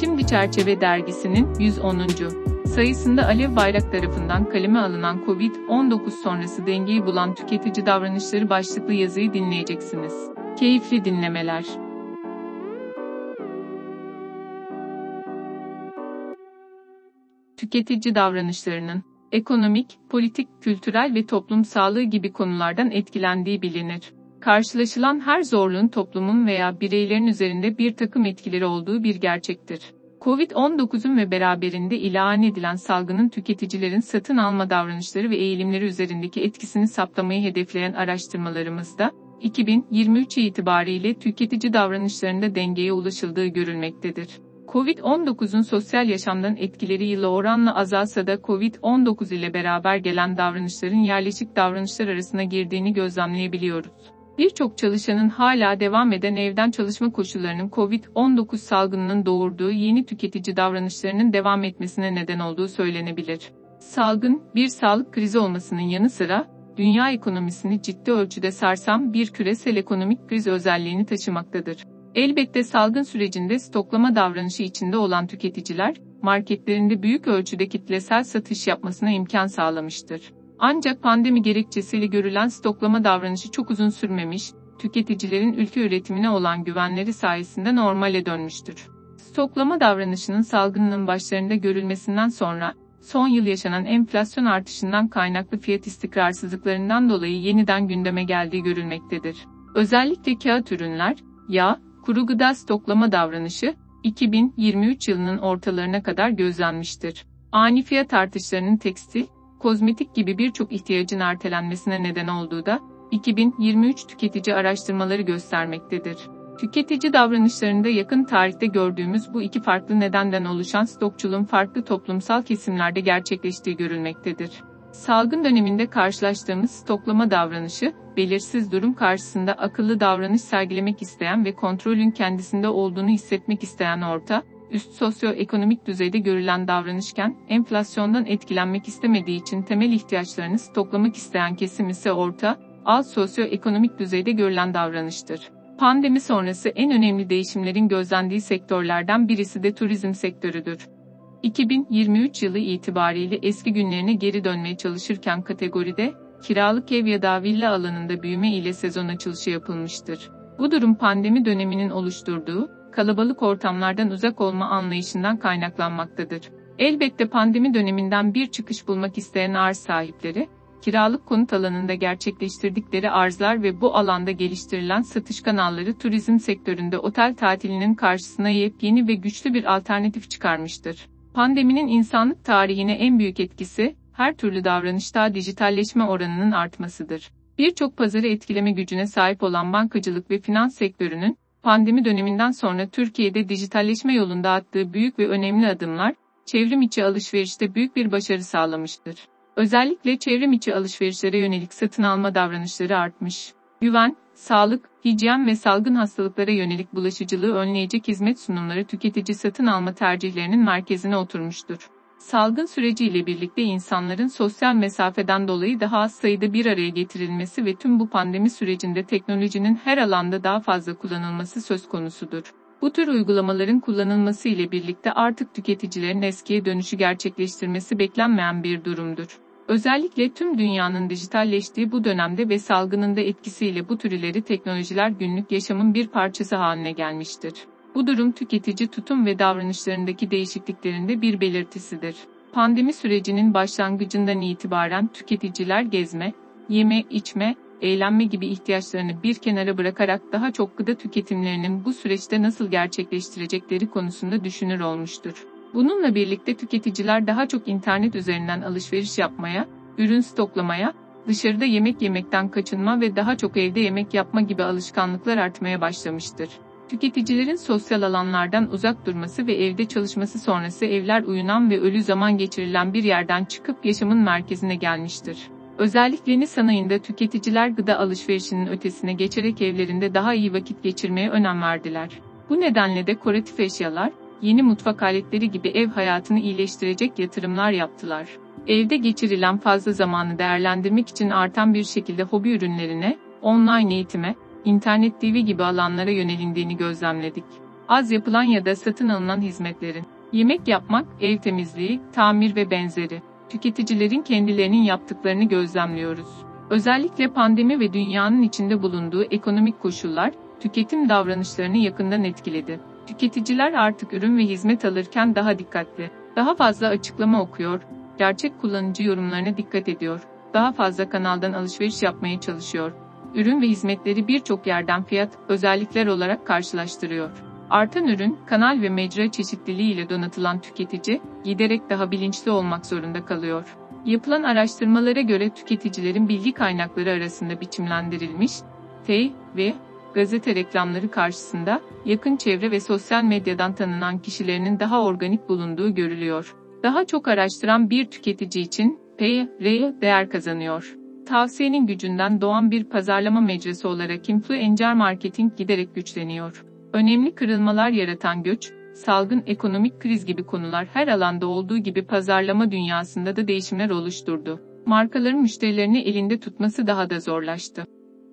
Şimdi Çerçeve Dergisi'nin 110. sayısında Alev Bayrak tarafından kaleme alınan COVID-19 sonrası dengeyi bulan tüketici davranışları başlıklı yazıyı dinleyeceksiniz. Keyifli dinlemeler. Tüketici davranışlarının ekonomik, politik, kültürel ve toplum sağlığı gibi konulardan etkilendiği bilinir. Karşılaşılan her zorluğun toplumun veya bireylerin üzerinde bir takım etkileri olduğu bir gerçektir. Covid-19'un ve beraberinde ilan edilen salgının tüketicilerin satın alma davranışları ve eğilimleri üzerindeki etkisini saptamayı hedefleyen araştırmalarımızda, 2023 itibariyle tüketici davranışlarında dengeye ulaşıldığı görülmektedir. Covid-19'un sosyal yaşamdan etkileri yıla oranla azalsa da Covid-19 ile beraber gelen davranışların yerleşik davranışlar arasına girdiğini gözlemleyebiliyoruz. Birçok çalışanın hala devam eden evden çalışma koşullarının COVID-19 salgınının doğurduğu yeni tüketici davranışlarının devam etmesine neden olduğu söylenebilir. Salgın, bir sağlık krizi olmasının yanı sıra, dünya ekonomisini ciddi ölçüde sarsan bir küresel ekonomik kriz özelliğini taşımaktadır. Elbette salgın sürecinde stoklama davranışı içinde olan tüketiciler, marketlerinde büyük ölçüde kitlesel satış yapmasına imkan sağlamıştır. Ancak pandemi gerekçesiyle görülen stoklama davranışı çok uzun sürmemiş, tüketicilerin ülke üretimine olan güvenleri sayesinde normale dönmüştür. Stoklama davranışının salgının başlarında görülmesinden sonra, son yıl yaşanan enflasyon artışından kaynaklı fiyat istikrarsızlıklarından dolayı yeniden gündeme geldiği görülmektedir. Özellikle kağıt ürünler, yağ, kuru gıda stoklama davranışı, 2023 yılının ortalarına kadar gözlenmiştir. Ani fiyat artışlarının tekstil, kozmetik gibi birçok ihtiyacın ertelenmesine neden olduğu da 2023 tüketici araştırmaları göstermektedir. Tüketici davranışlarında yakın tarihte gördüğümüz bu iki farklı nedenden oluşan stokçuluğun farklı toplumsal kesimlerde gerçekleştiği görülmektedir. Salgın döneminde karşılaştığımız stoklama davranışı, belirsiz durum karşısında akıllı davranış sergilemek isteyen ve kontrolün kendisinde olduğunu hissetmek isteyen orta, üst sosyoekonomik düzeyde görülen davranışken, enflasyondan etkilenmek istemediği için temel ihtiyaçlarını stoklamak isteyen kesim ise orta, alt sosyoekonomik düzeyde görülen davranıştır. Pandemi sonrası en önemli değişimlerin gözlendiği sektörlerden birisi de turizm sektörüdür. 2023 yılı itibariyle eski günlerine geri dönmeye çalışırken kategoride, kiralık ev ya da villa alanında büyüme ile sezon açılışı yapılmıştır. Bu durum pandemi döneminin oluşturduğu, kalabalık ortamlardan uzak olma anlayışından kaynaklanmaktadır. Elbette pandemi döneminden bir çıkış bulmak isteyen arz sahipleri, kiralık konut alanında gerçekleştirdikleri arzlar ve bu alanda geliştirilen satış kanalları turizm sektöründe otel tatilinin karşısına yepyeni ve güçlü bir alternatif çıkarmıştır. Pandeminin insanlık tarihine en büyük etkisi, her türlü davranışta dijitalleşme oranının artmasıdır. Birçok pazarı etkileme gücüne sahip olan bankacılık ve finans sektörünün, pandemi döneminden sonra Türkiye'de dijitalleşme yolunda attığı büyük ve önemli adımlar, çevrim içi alışverişte büyük bir başarı sağlamıştır. Özellikle çevrim içi alışverişlere yönelik satın alma davranışları artmış. Güven, sağlık, hijyen ve salgın hastalıklara yönelik bulaşıcılığı önleyecek hizmet sunumları tüketici satın alma tercihlerinin merkezine oturmuştur. Salgın süreciyle birlikte insanların sosyal mesafeden dolayı daha az sayıda bir araya getirilmesi ve tüm bu pandemi sürecinde teknolojinin her alanda daha fazla kullanılması söz konusudur. Bu tür uygulamaların kullanılması ile birlikte artık tüketicilerin eskiye dönüşü gerçekleştirmesi beklenmeyen bir durumdur. Özellikle tüm dünyanın dijitalleştiği bu dönemde ve salgının da etkisiyle bu tür ileri teknolojiler günlük yaşamın bir parçası haline gelmiştir. Bu durum tüketici tutum ve davranışlarındaki değişikliklerinde bir belirtisidir. Pandemi sürecinin başlangıcından itibaren tüketiciler gezme, yeme, içme, eğlenme gibi ihtiyaçlarını bir kenara bırakarak daha çok gıda tüketimlerinin bu süreçte nasıl gerçekleştirecekleri konusunda düşünür olmuştur. Bununla birlikte tüketiciler daha çok internet üzerinden alışveriş yapmaya, ürün stoklamaya, dışarıda yemek yemekten kaçınma ve daha çok evde yemek yapma gibi alışkanlıklar artmaya başlamıştır. Tüketicilerin sosyal alanlardan uzak durması ve evde çalışması sonrası evler uyunan ve ölü zaman geçirilen bir yerden çıkıp yaşamın merkezine gelmiştir. Özellikle Nisan ayında tüketiciler gıda alışverişinin ötesine geçerek evlerinde daha iyi vakit geçirmeye önem verdiler. Bu nedenle dekoratif eşyalar, yeni mutfak aletleri gibi ev hayatını iyileştirecek yatırımlar yaptılar. Evde geçirilen fazla zamanı değerlendirmek için artan bir şekilde hobi ürünlerine, online eğitime, internet TV gibi alanlara yönelindiğini gözlemledik. az yapılan ya da satın alınan hizmetlerin, yemek yapmak, ev temizliği, tamir ve benzeri, tüketicilerin kendilerinin yaptıklarını gözlemliyoruz. Özellikle pandemi ve dünyanın içinde bulunduğu ekonomik koşullar, tüketim davranışlarını yakından etkiledi. Tüketiciler artık ürün ve hizmet alırken daha dikkatli, daha fazla açıklama okuyor, gerçek kullanıcı yorumlarına dikkat ediyor, daha fazla kanaldan alışveriş yapmaya çalışıyor. Ürün ve hizmetleri birçok yerden fiyat, özellikler olarak karşılaştırıyor. Artan ürün, kanal ve mecra çeşitliliği ile donatılan tüketici, giderek daha bilinçli olmak zorunda kalıyor. Yapılan araştırmalara göre tüketicilerin bilgi kaynakları arasında biçimlendirilmiş, T ve gazete reklamları karşısında yakın çevre ve sosyal medyadan tanınan kişilerinin daha organik bulunduğu görülüyor. Daha çok araştıran bir tüketici için PR değer kazanıyor. Tavsiyenin gücünden doğan bir pazarlama mecrası olarak influencer marketing giderek güçleniyor. Önemli kırılmalar yaratan göç, salgın ekonomik kriz gibi konular her alanda olduğu gibi pazarlama dünyasında da değişimler oluşturdu. Markaların müşterilerini elinde tutması daha da zorlaştı.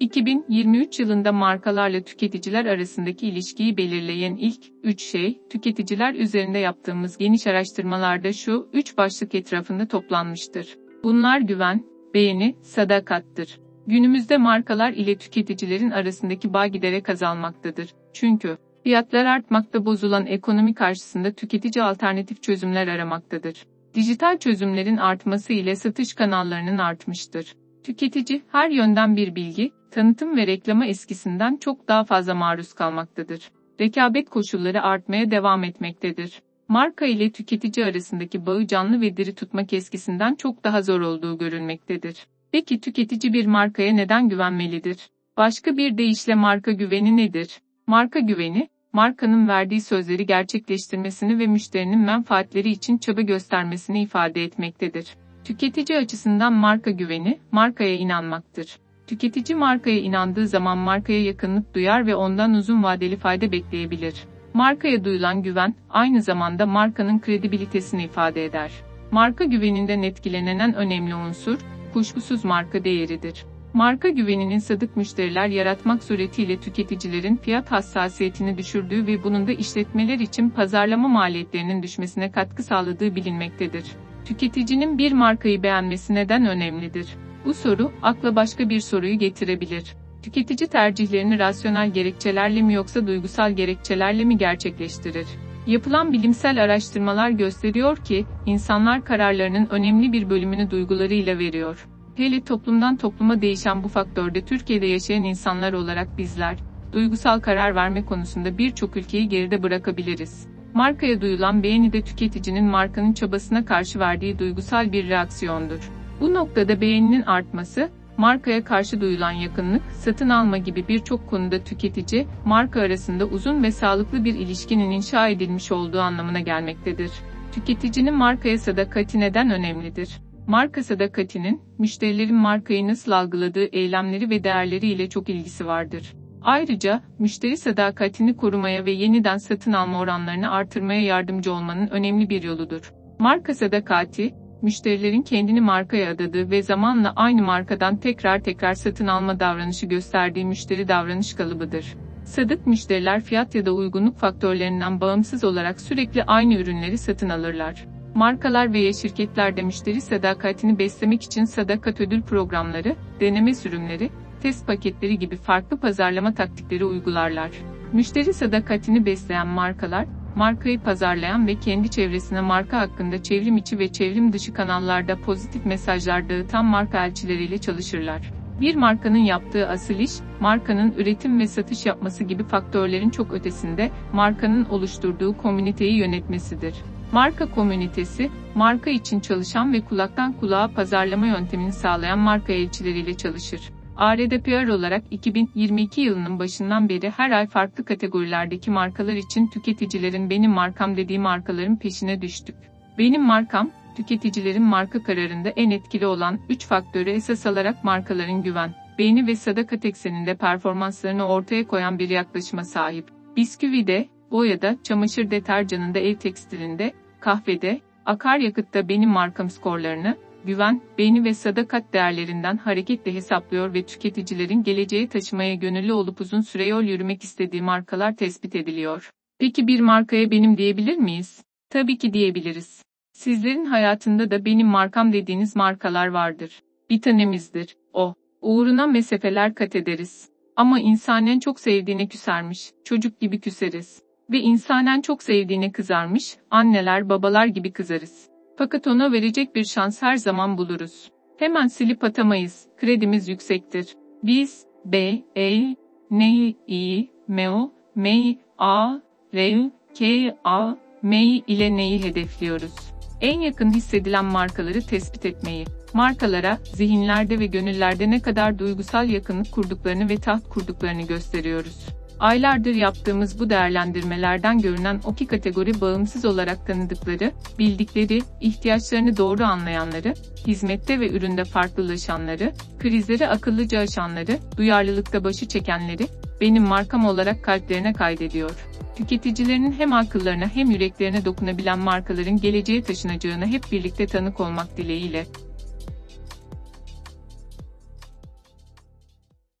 2023 yılında markalarla tüketiciler arasındaki ilişkiyi belirleyen ilk üç şey, tüketiciler üzerinde yaptığımız geniş araştırmalarda şu üç başlık etrafında toplanmıştır. Bunlar güven, beğeni, sadakattır. Günümüzde markalar ile tüketicilerin arasındaki bağ giderek azalmaktadır. Çünkü fiyatlar artmakta bozulan ekonomi karşısında tüketici alternatif çözümler aramaktadır. Dijital çözümlerin artması ile satış kanallarının artmıştır. Tüketici her yönden bir bilgi, tanıtım ve reklama eskisinden çok daha fazla maruz kalmaktadır. Rekabet koşulları artmaya devam etmektedir. Marka ile tüketici arasındaki bağı canlı ve diri tutmak eskisinden çok daha zor olduğu görülmektedir. Peki tüketici bir markaya neden güvenmelidir? Başka bir deyişle marka güveni nedir? Marka güveni, markanın verdiği sözleri gerçekleştirmesini ve müşterinin menfaatleri için çaba göstermesini ifade etmektedir. Tüketici açısından marka güveni, markaya inanmaktır. Tüketici markaya inandığı zaman markaya yakınlık duyar ve ondan uzun vadeli fayda bekleyebilir. Markaya duyulan güven, aynı zamanda markanın kredibilitesini ifade eder. Marka güveninden etkilenen en önemli unsur, kuşkusuz marka değeridir. Marka güveninin sadık müşteriler yaratmak suretiyle tüketicilerin fiyat hassasiyetini düşürdüğü ve bunun da işletmeler için pazarlama maliyetlerinin düşmesine katkı sağladığı bilinmektedir. Tüketicinin bir markayı beğenmesi neden önemlidir? Bu soru, akla başka bir soruyu getirebilir. Tüketici tercihlerini rasyonel gerekçelerle mi yoksa duygusal gerekçelerle mi gerçekleştirir? Yapılan bilimsel araştırmalar gösteriyor ki, insanlar kararlarının önemli bir bölümünü duygularıyla veriyor. Hele toplumdan topluma değişen bu faktörde Türkiye'de yaşayan insanlar olarak bizler, duygusal karar verme konusunda birçok ülkeyi geride bırakabiliriz. Markaya duyulan beğeni de tüketicinin markanın çabasına karşı verdiği duygusal bir reaksiyondur. Bu noktada beğeninin artması, markaya karşı duyulan yakınlık, satın alma gibi birçok konuda tüketici, marka arasında uzun ve sağlıklı bir ilişkinin inşa edilmiş olduğu anlamına gelmektedir. Tüketicinin markaya sadakati neden önemlidir? Marka sadakatinin, müşterilerin markayı nasıl algıladığı eylemleri ve değerleri ile çok ilgisi vardır. Ayrıca, müşteri sadakatini korumaya ve yeniden satın alma oranlarını artırmaya yardımcı olmanın önemli bir yoludur. Marka sadakati, müşterilerin kendini markaya adadığı ve zamanla aynı markadan tekrar tekrar satın alma davranışı gösterdiği müşteri davranış kalıbıdır. Sadık müşteriler fiyat ya da uygunluk faktörlerinden bağımsız olarak sürekli aynı ürünleri satın alırlar. Markalar veya şirketler de müşteri sadakatini beslemek için sadakat ödül programları, deneme sürümleri, test paketleri gibi farklı pazarlama taktikleri uygularlar. Müşteri sadakatini besleyen markalar, markayı pazarlayan ve kendi çevresine marka hakkında çevrim içi ve çevrim dışı kanallarda pozitif mesajlar dağıtan marka elçileriyle çalışırlar. Bir markanın yaptığı asıl iş, markanın üretim ve satış yapması gibi faktörlerin çok ötesinde, markanın oluşturduğu komüniteyi yönetmesidir. Marka komünitesi, marka için çalışan ve kulaktan kulağa pazarlama yöntemini sağlayan marka elçileriyle çalışır. ARDPR olarak 2022 yılının başından beri her ay farklı kategorilerdeki markalar için tüketicilerin benim markam dediği markaların peşine düştük. Benim markam, tüketicilerin marka kararında en etkili olan 3 faktörü esas alarak markaların güven, beğeni ve sadakat ekseninde performanslarını ortaya koyan bir yaklaşıma sahip. Bisküvide, boyada, çamaşır deterjanında, ev tekstilinde, kahvede, akaryakıtta benim markam skorlarını, güven, beğeni ve sadakat değerlerinden hareketle hesaplıyor ve tüketicilerin geleceğe taşımaya gönüllü olup uzun süre yol yürümek istediği markalar tespit ediliyor. Peki bir markaya benim diyebilir miyiz? Tabii ki diyebiliriz. Sizlerin hayatında da benim markam dediğiniz markalar vardır. Bir tanemizdir, o. Uğruna mesafeler kat ederiz. Ama insanen çok sevdiğine küsermiş, çocuk gibi küseriz. Ve insanen çok sevdiğine kızarmış, anneler babalar gibi kızarız. Fakat ona verecek bir şans her zaman buluruz. Hemen silip atamayız, kredimiz yüksektir. Biz, B, E, N, I, M, O, M, A, R, K, A, M ile neyi hedefliyoruz? En yakın hissedilen markaları tespit etmeyi, markalara, zihinlerde ve gönüllerde ne kadar duygusal yakınlık kurduklarını ve taht kurduklarını gösteriyoruz. Aylardır yaptığımız bu değerlendirmelerden görünen o ki kategori bağımsız olarak tanıdıkları, bildikleri, ihtiyaçlarını doğru anlayanları, hizmette ve üründe farklılaşanları, krizleri akıllıca aşanları, duyarlılıkta başı çekenleri, benim markam olarak kalplerine kaydediyor. Tüketicilerinin hem akıllarına hem yüreklerine dokunabilen markaların geleceğe taşınacağına hep birlikte tanık olmak dileğiyle,